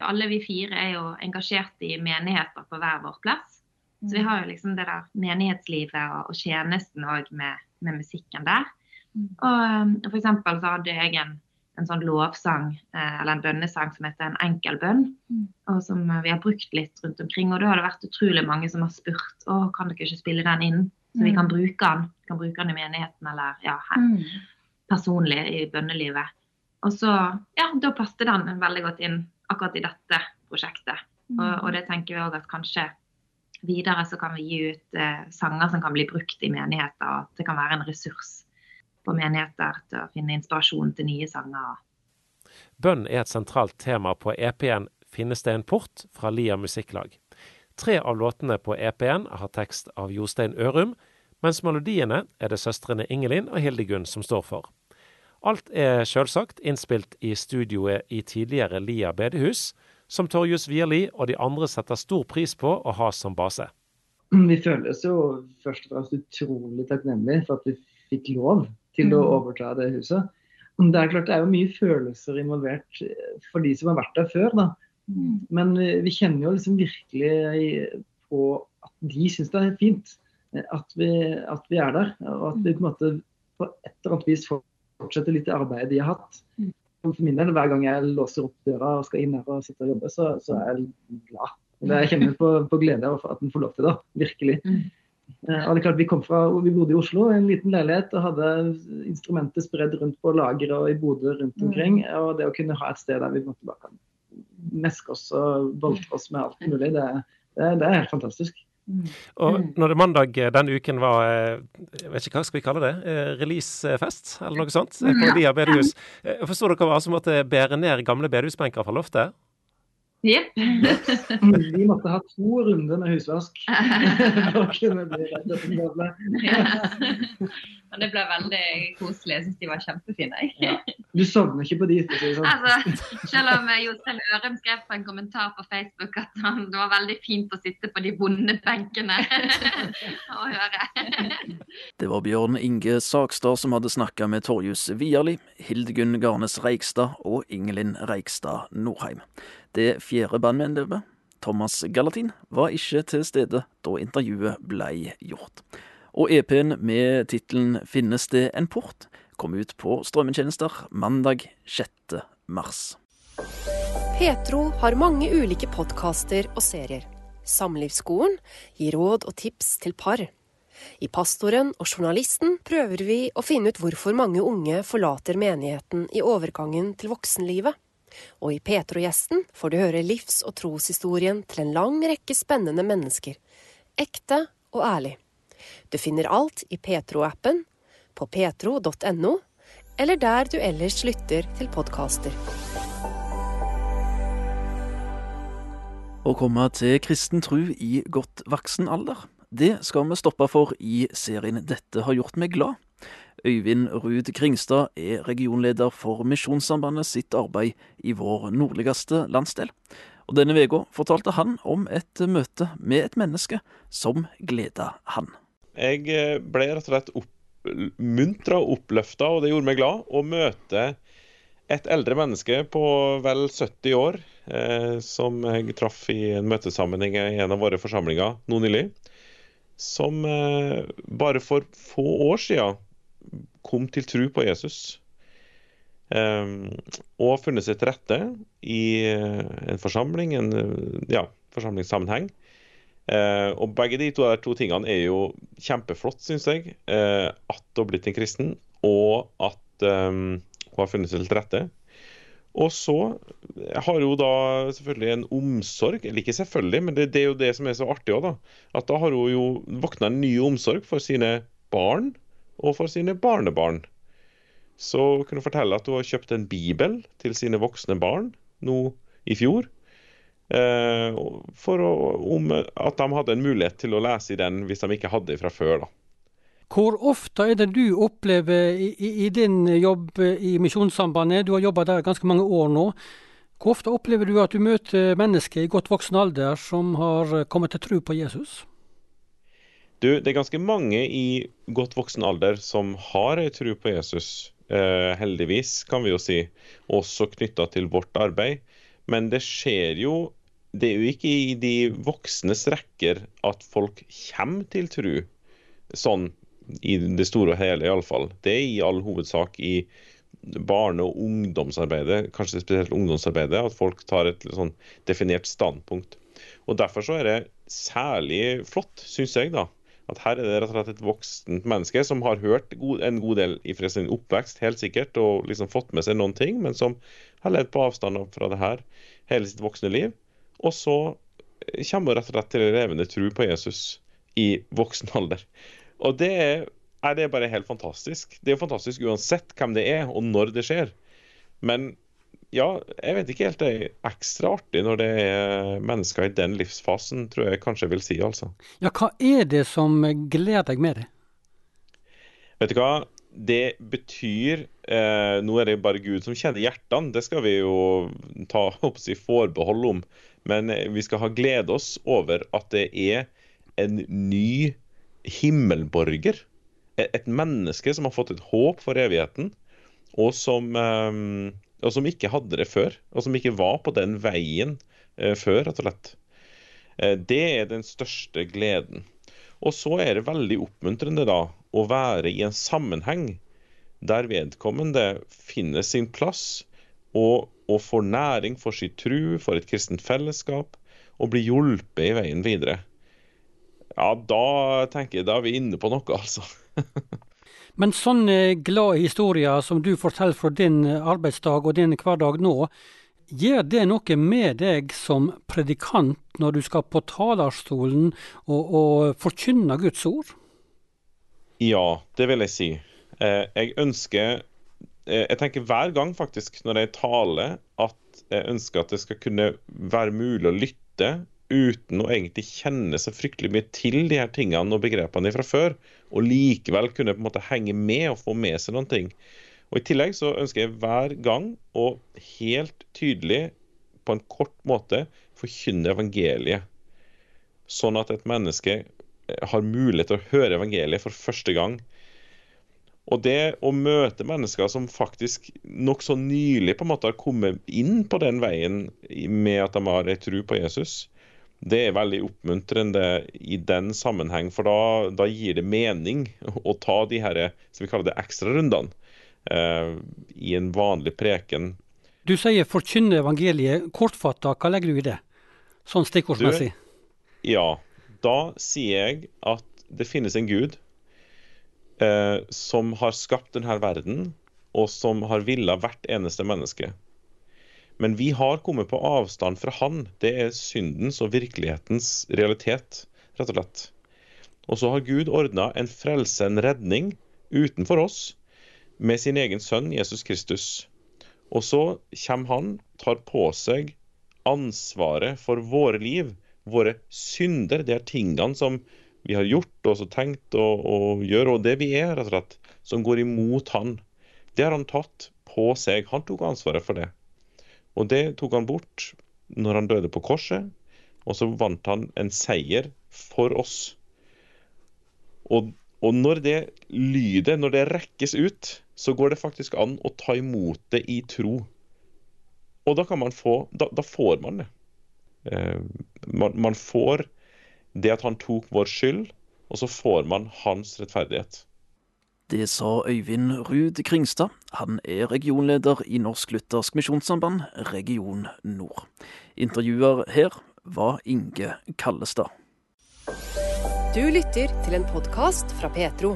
Alle vi fire er jo engasjert i menigheter på hver vår plass. Så vi har jo liksom det der menighetslivet og, og tjenesten òg med, med musikken der. Og um, for eksempel så hadde jeg en, en sånn lovsang, eh, eller en bønnesang som heter En enkel bønn. Og som eh, vi har brukt litt rundt omkring. Og da har det vært utrolig mange som har spurt å, kan dere ikke spille den inn, så vi kan bruke den. Vi kan bruke den i menigheten eller ja, her, personlig i bønnelivet. Og så, ja, da passet den veldig godt inn akkurat i dette prosjektet. Og, og det tenker vi òg at kanskje videre så kan vi gi ut eh, sanger som kan bli brukt i menigheter, og at det kan være en ressurs for menigheter til å finne inspirasjon til nye sanger.
Bønn er et sentralt tema på EP-en 'Finnes det en port?' fra Lia Musikklag. Tre av låtene på EP-en har tekst av Jostein Ørum, mens melodiene er det søstrene Ingelin og Hildegunn som står for. Alt er selvsagt innspilt i studioet i tidligere Lia bedehus, som Torjus Wierli og de andre setter stor pris på å ha som base.
Vi føles jo først og fremst utrolig takknemlige for at vi fikk lov til å overta det huset. Det er klart det er jo mye følelser involvert for de som har vært der før. da. Men vi kjenner jo liksom virkelig på at de syns det er fint at vi, at vi, er der. Og at vi på en måte på et eller annet vis fortsetter litt det arbeidet de har hatt. For min del, hver gang jeg låser opp døra og skal inn her og sitte og jobbe, så, så er jeg glad. Jeg kjenner på, på glede over at en får lov til det. Virkelig. Eh, og det er klart Vi kom fra, vi bodde i Oslo, en liten leilighet, og hadde instrumenter spredd rundt på lageret og i boder rundt omkring. Og det å kunne ha et sted der vi bare kan meske oss og boltre oss med alt mulig, det, det, det er helt fantastisk.
Og når det mandag denne uken var jeg vet ikke hva skal vi kalle det, releasefest eller noe sånt på Lia bedehus, forsto dere hva som måtte bære ned gamle bedehusbenker fra loftet?
Yep.
Vi måtte ha to runder med husvask. [LAUGHS] For å kunne bli reddet
Men det ble veldig koselig. Jeg syns de var kjempefine.
Ja. Du sovner ikke på de? Sånn.
Altså, selv om Jostein Ørum skrev på en kommentar på Facebook at han, det var veldig fint å sitte på de vonde benkene [LAUGHS] og høre.
Det var Bjørn Inge Sakstad som hadde snakka med Torjus Vierli, Hildegunn Garnes Reikstad og Ingelin Reikstad Norheim. Det fjerde bandmedlemmet, Thomas Gallatin, var ikke til stede da intervjuet blei gjort. Og EP-en med tittelen 'Finnes det en port?' kom ut på strømmetjenester mandag 6. mars.
Petro har mange ulike podkaster og serier. Samlivsskolen gir råd og tips til par. I Pastoren og Journalisten prøver vi å finne ut hvorfor mange unge forlater menigheten i overgangen til voksenlivet. Og i Petro-gjesten får du høre livs- og troshistorien til en lang rekke spennende mennesker. Ekte og ærlig. Du finner alt i Petro-appen, på petro.no, eller der du ellers lytter til podkaster.
Å komme til kristen tru i godt voksen alder, det skal vi stoppe for i serien Dette har gjort meg glad. Øyvind Ruud Kringstad er regionleder for Misjonssambandet sitt arbeid i vår nordligste landsdel. Og denne uka fortalte han om et møte med et menneske som gleda han.
Jeg eh, ble rett og slett oppmuntra og oppløfta, og det gjorde meg glad, å møte et eldre menneske på vel 70 år, eh, som jeg traff i en møtesammenheng i en av våre forsamlinger nå nylig. Som eh, bare for få år siden kom til tro på Jesus. Eh, og funnet til rette i uh, en forsamling, en uh, ja, forsamlingssammenheng. Uh, og begge de to, to, tingene er jo kjempeflott, syns jeg. at hun har blitt en kristen, og at um, hun har funnet seg til rette. Og så har hun da selvfølgelig en omsorg, eller ikke selvfølgelig, men det, det er jo det som er så artig òg, da. At da har hun jo våkna en ny omsorg for sine barn og for sine barnebarn. Så kunne hun fortelle at hun har kjøpt en bibel til sine voksne barn nå i fjor. Eh, for å, om at de hadde en mulighet til å lese i den hvis de ikke hadde fra før. da.
Hvor ofte er det du opplever i, i, i din jobb i Misjonssambandet, du har jobba der ganske mange år nå, hvor ofte opplever du at du møter mennesker i godt voksen alder som har kommet til tro på Jesus?
Du, det er ganske mange i godt voksen alder som har ei tro på Jesus. Eh, heldigvis, kan vi jo si. Også knytta til vårt arbeid. Men det skjer jo Det er jo ikke i de voksnes rekker at folk kommer til tro. Sånn i det store og hele, iallfall. Det er i all hovedsak i barne- og ungdomsarbeidet, kanskje spesielt ungdomsarbeidet, at folk tar et sånn definert standpunkt. Og Derfor så er det særlig flott, syns jeg, da, at her er det rett og slett et voksent menneske som har hørt en god del fra sin oppvekst, helt sikkert, og liksom fått med seg noen ting, men som har levd på avstand fra det her hele sitt voksne liv. Og så kommer hun rett og slett til levende tro på Jesus i voksen alder. Og det er, er det bare helt fantastisk. Det er jo fantastisk uansett hvem det er, og når det skjer. Men ja, jeg vet ikke helt. Det er ekstra artig når det er mennesker i den livsfasen, tror jeg kanskje jeg vil si, altså.
Ja, hva er det som gleder deg med det?
Vet du hva? Det betyr eh, Nå er det bare Gud som kjenner hjertene, det skal vi jo ta [LAUGHS] si, forbehold om. Men eh, vi skal ha glede oss over at det er en ny himmelborger. Et menneske som har fått et håp for evigheten og som, og som ikke hadde det før. Og som ikke var på den veien før, rett og slett. Det er den største gleden. Og så er det veldig oppmuntrende da å være i en sammenheng der vedkommende finner sin plass og, og får næring for sin tru, for et kristent fellesskap, og blir hjulpet i veien videre. Ja, da tenker jeg da er vi inne på noe, altså. [LAUGHS]
Men sånne glade historier som du forteller fra din arbeidsdag og din hverdag nå, gjør det noe med deg som predikant når du skal på talerstolen og, og forkynne Guds ord?
Ja, det vil jeg si. Eh, jeg ønsker Jeg tenker hver gang faktisk når jeg taler, at jeg ønsker at det skal kunne være mulig å lytte uten å egentlig kjenne seg fryktelig mye til de her tingene og begrepene fra før, og likevel kunne på en måte henge med og få med seg noen ting. Og I tillegg så ønsker jeg hver gang å helt tydelig, på en kort måte, forkynne evangeliet. Sånn at et menneske har mulighet til å høre evangeliet for første gang og det å møte mennesker som faktisk nokså nylig på en måte har kommet inn på den veien med at de har ei tro på Jesus, det er veldig oppmuntrende i den sammenheng. For da, da gir det mening å ta de her, som vi kaller det, ekstrarundene eh, i en vanlig preken.
Du sier 'forkynne evangeliet'. Kortfatta, hva legger du i det? Sånn stikkordsmessig.
Ja, da sier jeg at det finnes en Gud eh, som har skapt denne verden, og som har villa hvert eneste menneske. Men vi har kommet på avstand fra Han. Det er syndens og virkelighetens realitet, rett og slett. Og så har Gud ordna en frelse, en redning, utenfor oss, med sin egen sønn Jesus Kristus. Og så kommer han, tar på seg ansvaret for våre liv, våre synder. Det er tingene som vi har gjort og tenkt og, og gjør, og det vi er, rett og slett, som går imot han. Det har han tatt på seg. Han tok ansvaret for det. Og det tok han bort når han døde på korset, og så vant han en seier for oss. Og, og når det lyder, når det rekkes ut, så går det faktisk an å ta imot det i tro. Og da kan man få Da, da får man det. Eh, man, man får det at han tok vår skyld, og så får man hans rettferdighet.
Det sa Øyvind Ruud Kringstad. Han er regionleder i Norsk Luthersk Misjonssamband, Region Nord. Intervjuer her var Inge Kallestad.
Du lytter til en podkast fra Petro.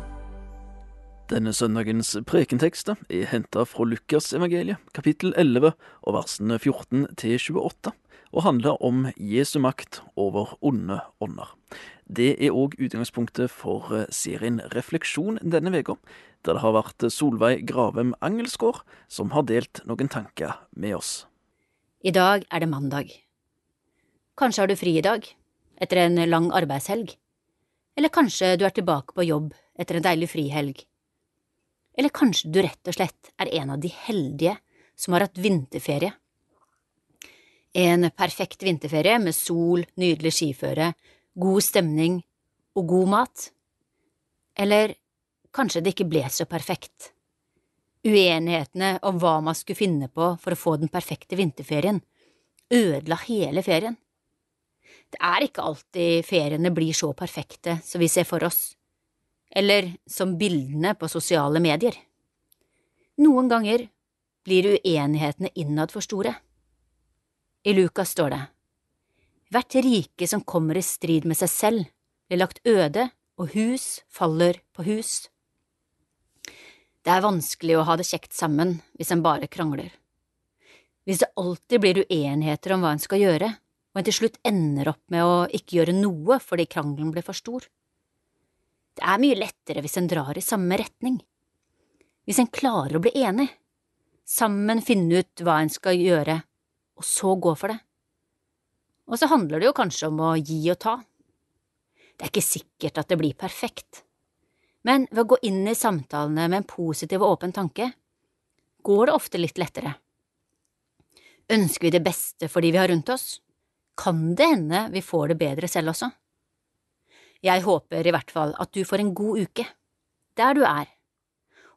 Denne søndagens prekentekster er henta fra Lukas evangeliet, kapittel 11 og versene 14 til 28 og handler om Jesu makt over onde ånder. Det er òg utgangspunktet for eh, serien Refleksjon denne uka, der det har vært Solveig Gravem Angelsgaard som har delt noen tanker med oss.
I dag er det mandag. Kanskje har du fri i dag, etter en lang arbeidshelg. Eller kanskje du er tilbake på jobb etter en deilig frihelg. Eller kanskje du rett og slett er en av de heldige som har hatt vinterferie en perfekt vinterferie med sol, nydelig skiføre, god stemning og god mat. Eller kanskje det ikke ble så perfekt. Uenighetene om hva man skulle finne på for å få den perfekte vinterferien, ødela hele ferien. Det er ikke alltid feriene blir så perfekte som vi ser for oss, eller som bildene på sosiale medier. Noen ganger blir uenighetene innad for store. I Lukas står det, Hvert rike som kommer i strid med seg selv, blir lagt øde, og hus faller på hus. Det er vanskelig å ha det kjekt sammen hvis en bare krangler. Hvis det alltid blir uenigheter om hva en skal gjøre, og en til slutt ender opp med å ikke gjøre noe fordi krangelen blir for stor. Det er mye lettere hvis en drar i samme retning. Hvis en klarer å bli enig, sammen finne ut hva en skal gjøre og så gå for det. Og så handler det jo kanskje om å gi og ta. Det er ikke sikkert at det blir perfekt, men ved å gå inn i samtalene med en positiv og åpen tanke, går det ofte litt lettere. Ønsker vi det beste for de vi har rundt oss, kan det hende vi får det bedre selv også. Jeg håper i hvert fall at du får en god uke, der du er,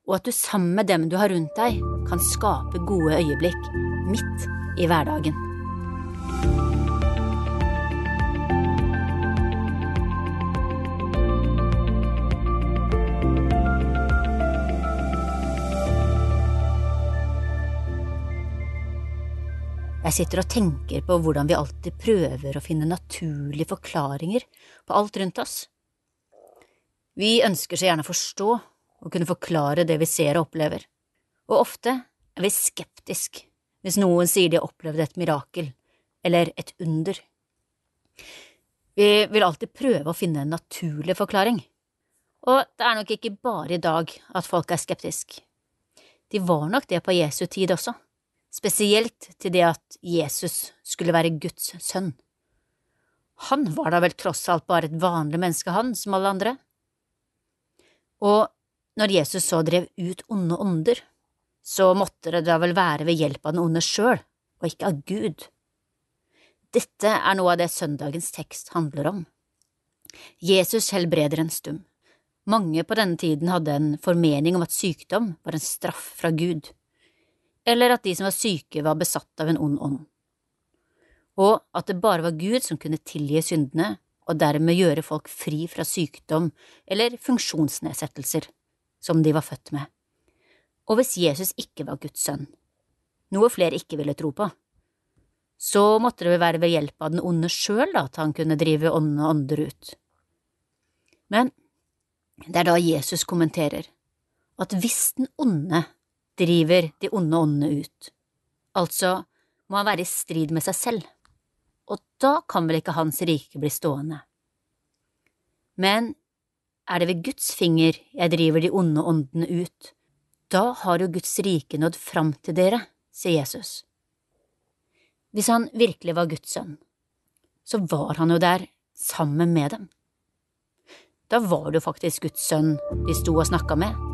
og at du sammen med dem du har rundt deg, kan skape gode øyeblikk midt i hverdagen. Jeg sitter og tenker på hvordan vi alltid prøver å finne naturlige forklaringer på alt rundt oss. Vi ønsker så gjerne å forstå og kunne forklare det vi ser og opplever, og ofte er vi skeptisk hvis noen sier de har opplevd et mirakel eller et under. Vi vil alltid prøve å finne en naturlig forklaring, og det er nok ikke bare i dag at folk er skeptiske. De var nok det på Jesu tid også spesielt til det at Jesus skulle være Guds sønn. Han var da vel tross alt bare et vanlig menneske, han, som alle andre? Og når Jesus så drev ut onde ånder, så måtte det da vel være ved hjelp av den onde sjøl, og ikke av Gud. Dette er noe av det søndagens tekst handler om. Jesus helbreder en stum. Mange på denne tiden hadde en formening om at sykdom var en straff fra Gud eller at de som var syke, var besatt av en ond ånd, og at det bare var Gud som kunne tilgi syndene og dermed gjøre folk fri fra sykdom eller funksjonsnedsettelser som de var født med. Og hvis Jesus ikke var Guds sønn, noe flere ikke ville tro på, så måtte det vel være ved hjelp av den onde sjøl at han kunne drive ånde og ånder ut. Men det er da Jesus kommenterer at hvis den onde driver de onde åndene ut. Altså må han være i strid med seg selv, og da kan vel ikke hans rike bli stående. Men er det ved Guds finger jeg driver de onde åndene ut, da har jo Guds rike nådd fram til dere, sier Jesus. Hvis han virkelig var Guds sønn, så var han jo der sammen med dem. Da var det jo faktisk Guds sønn de sto og snakka med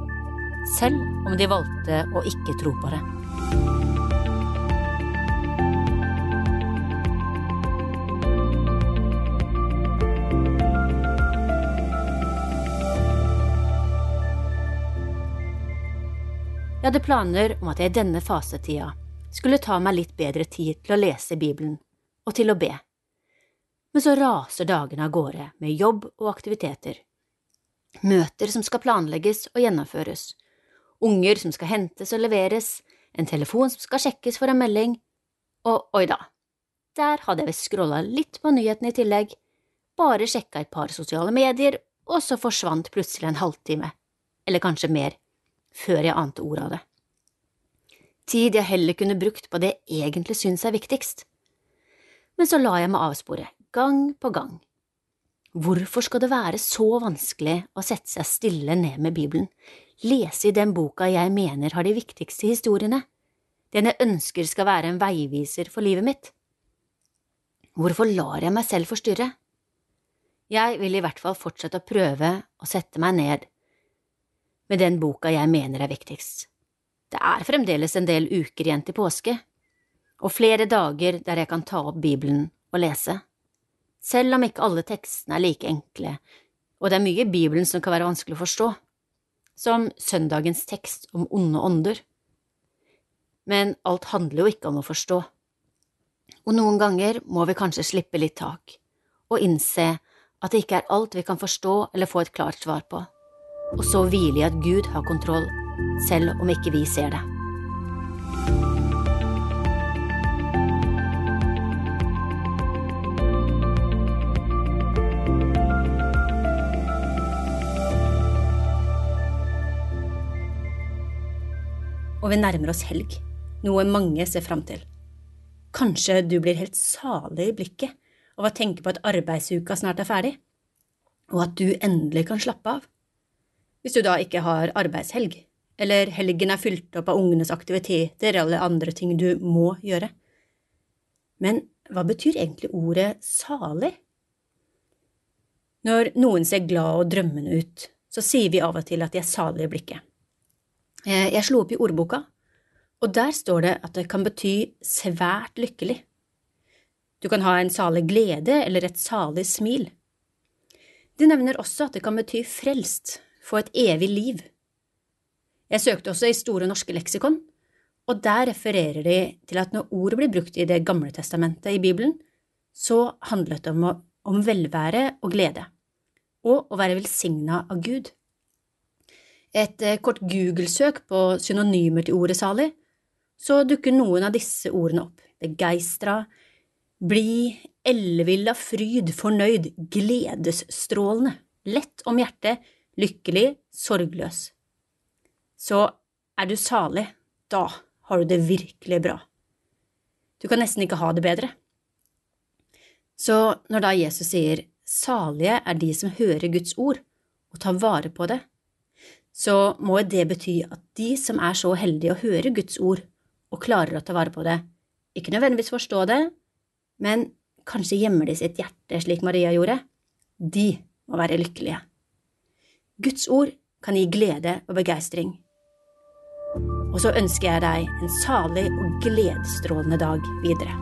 selv om de valgte å ikke tro på det. Jeg hadde planer om at jeg i denne fasetida skulle ta meg litt bedre tid til å lese Bibelen og til å be, men så raser dagene av gårde med jobb og aktiviteter, møter som skal planlegges og gjennomføres, unger som skal hentes og leveres, en telefon som skal sjekkes for en melding, og oi da, der hadde jeg visst scrolla litt på nyhetene i tillegg, bare sjekka et par sosiale medier, og så forsvant plutselig en halvtime, eller kanskje mer, før jeg ante ordet av det. Tid jeg heller kunne brukt på det jeg egentlig syns er viktigst. Men så la jeg meg avspore, gang på gang. Hvorfor skal det være så vanskelig å sette seg stille ned med Bibelen, lese i den boka jeg mener har de viktigste historiene, den jeg ønsker skal være en veiviser for livet mitt. Hvorfor lar jeg meg selv forstyrre? Jeg vil i hvert fall fortsette å prøve å sette meg ned med den boka jeg mener er viktigst. Det er fremdeles en del uker igjen til påske, og flere dager der jeg kan ta opp Bibelen og lese. Selv om ikke alle tekstene er like enkle, og det er mye i Bibelen som kan være vanskelig å forstå som søndagens tekst om onde ånder. Men alt handler jo ikke om å forstå. Og noen ganger må vi kanskje slippe litt tak, og innse at det ikke er alt vi kan forstå eller få et klart svar på, og så hvile i at Gud har kontroll, selv om ikke vi ser det. og vi nærmer oss helg, noe mange ser fram til. Kanskje du blir helt salig i blikket av å tenke på at arbeidsuka snart er ferdig, og at du endelig kan slappe av. Hvis du da ikke har arbeidshelg, eller helgen er fylt opp av ungenes aktiviteter eller andre ting du må gjøre. Men hva betyr egentlig ordet salig? Når noen ser glad og drømmende ut, så sier vi av og til at de er salige i blikket. Eh, jeg slo opp i ordboka, og der står det at det kan bety svært lykkelig. Du kan ha en salig glede eller et salig smil. De nevner også at det kan bety frelst, få et evig liv. Jeg søkte også i Store norske leksikon, og der refererer de til at når ordet blir brukt i Det gamle testamentet i Bibelen, så handlet det om, om velvære og glede, og å være velsigna av Gud. Et eh, kort Google-søk på synonymer til ordet salig, så dukker noen av disse ordene opp. Begeistra, bli, ellevill av fryd, fornøyd, gledesstrålende, lett om hjertet, lykkelig, sorgløs. Så er du salig, da har du det virkelig bra. Du kan nesten ikke ha det bedre. Så når da Jesus sier salige er de som hører Guds ord og tar vare på det, så må det bety at de som er så heldige å høre Guds ord og klarer å ta vare på det, ikke nødvendigvis forstå det, men kanskje gjemmer de sitt hjerte slik Maria gjorde, de må være lykkelige. Guds ord kan gi glede og begeistring. Og så ønsker jeg deg en salig og gledesstrålende dag videre.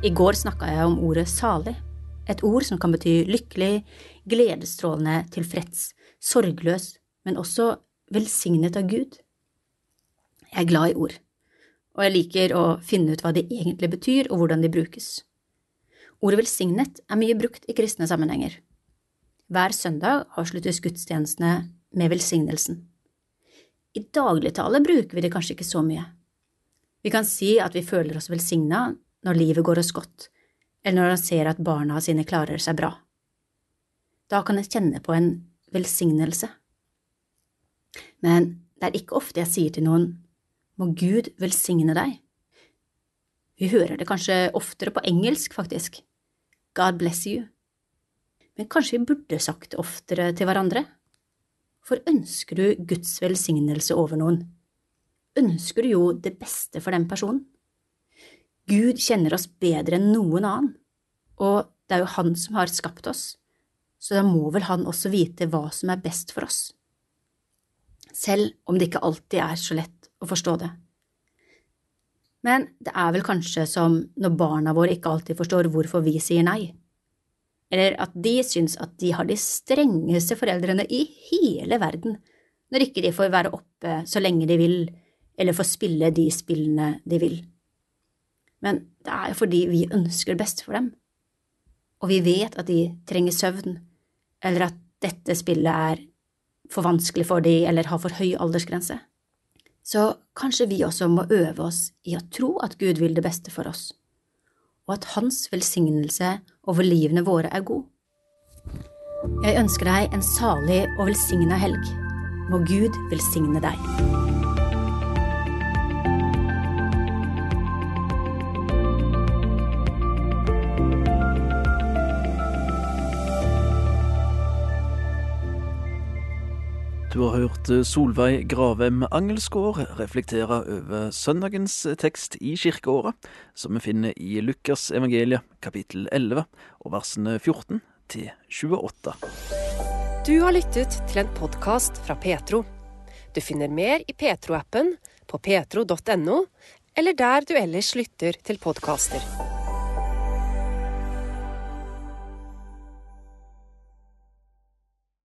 I går snakka jeg om ordet salig, et ord som kan bety lykkelig, gledesstrålende, tilfreds, sorgløs, men også velsignet av Gud. Jeg er glad i ord, og jeg liker å finne ut hva de egentlig betyr og hvordan de brukes. Ordet velsignet er mye brukt i kristne sammenhenger. Hver søndag avsluttes gudstjenestene med velsignelsen. I dagligtale bruker vi det kanskje ikke så mye. Vi kan si at vi føler oss velsigna når livet går oss godt, eller når han ser at barna sine klarer seg bra. Da kan jeg kjenne på en velsignelse. Men det er ikke ofte jeg sier til noen må Gud velsigne deg. Vi hører det kanskje oftere på engelsk, faktisk. God bless you. Men kanskje vi burde sagt det oftere til hverandre? For ønsker du Guds velsignelse over noen? Ønsker du jo det beste for den personen? Gud kjenner oss bedre enn noen annen, og det er jo Han som har skapt oss, så da må vel Han også vite hva som er best for oss, selv om det ikke alltid er så lett å forstå det. Men det er vel kanskje som når barna våre ikke alltid forstår hvorfor vi sier nei, eller at de syns at de har de strengeste foreldrene i hele verden når ikke de får være oppe så lenge de vil, eller får spille de spillene de vil men det er jo fordi vi ønsker det beste for dem. Og vi vet at de trenger søvn, eller at dette spillet er for vanskelig for dem eller har for høy aldersgrense. Så kanskje vi også må øve oss i å tro at Gud vil det beste for oss, og at Hans velsignelse over livene våre er god. Jeg ønsker deg en salig og velsigna helg. Må Gud velsigne deg.
Du har hørt eh, Solveig Gravem Angelsgaard reflektere over søndagens tekst i kirkeåret, som vi finner i Lukas evangeliet kapittel 11 og versene 14 til 28.
Du har lyttet til en podkast fra Petro. Du finner mer i Petro-appen, på petro.no, eller der du ellers lytter til podkaster.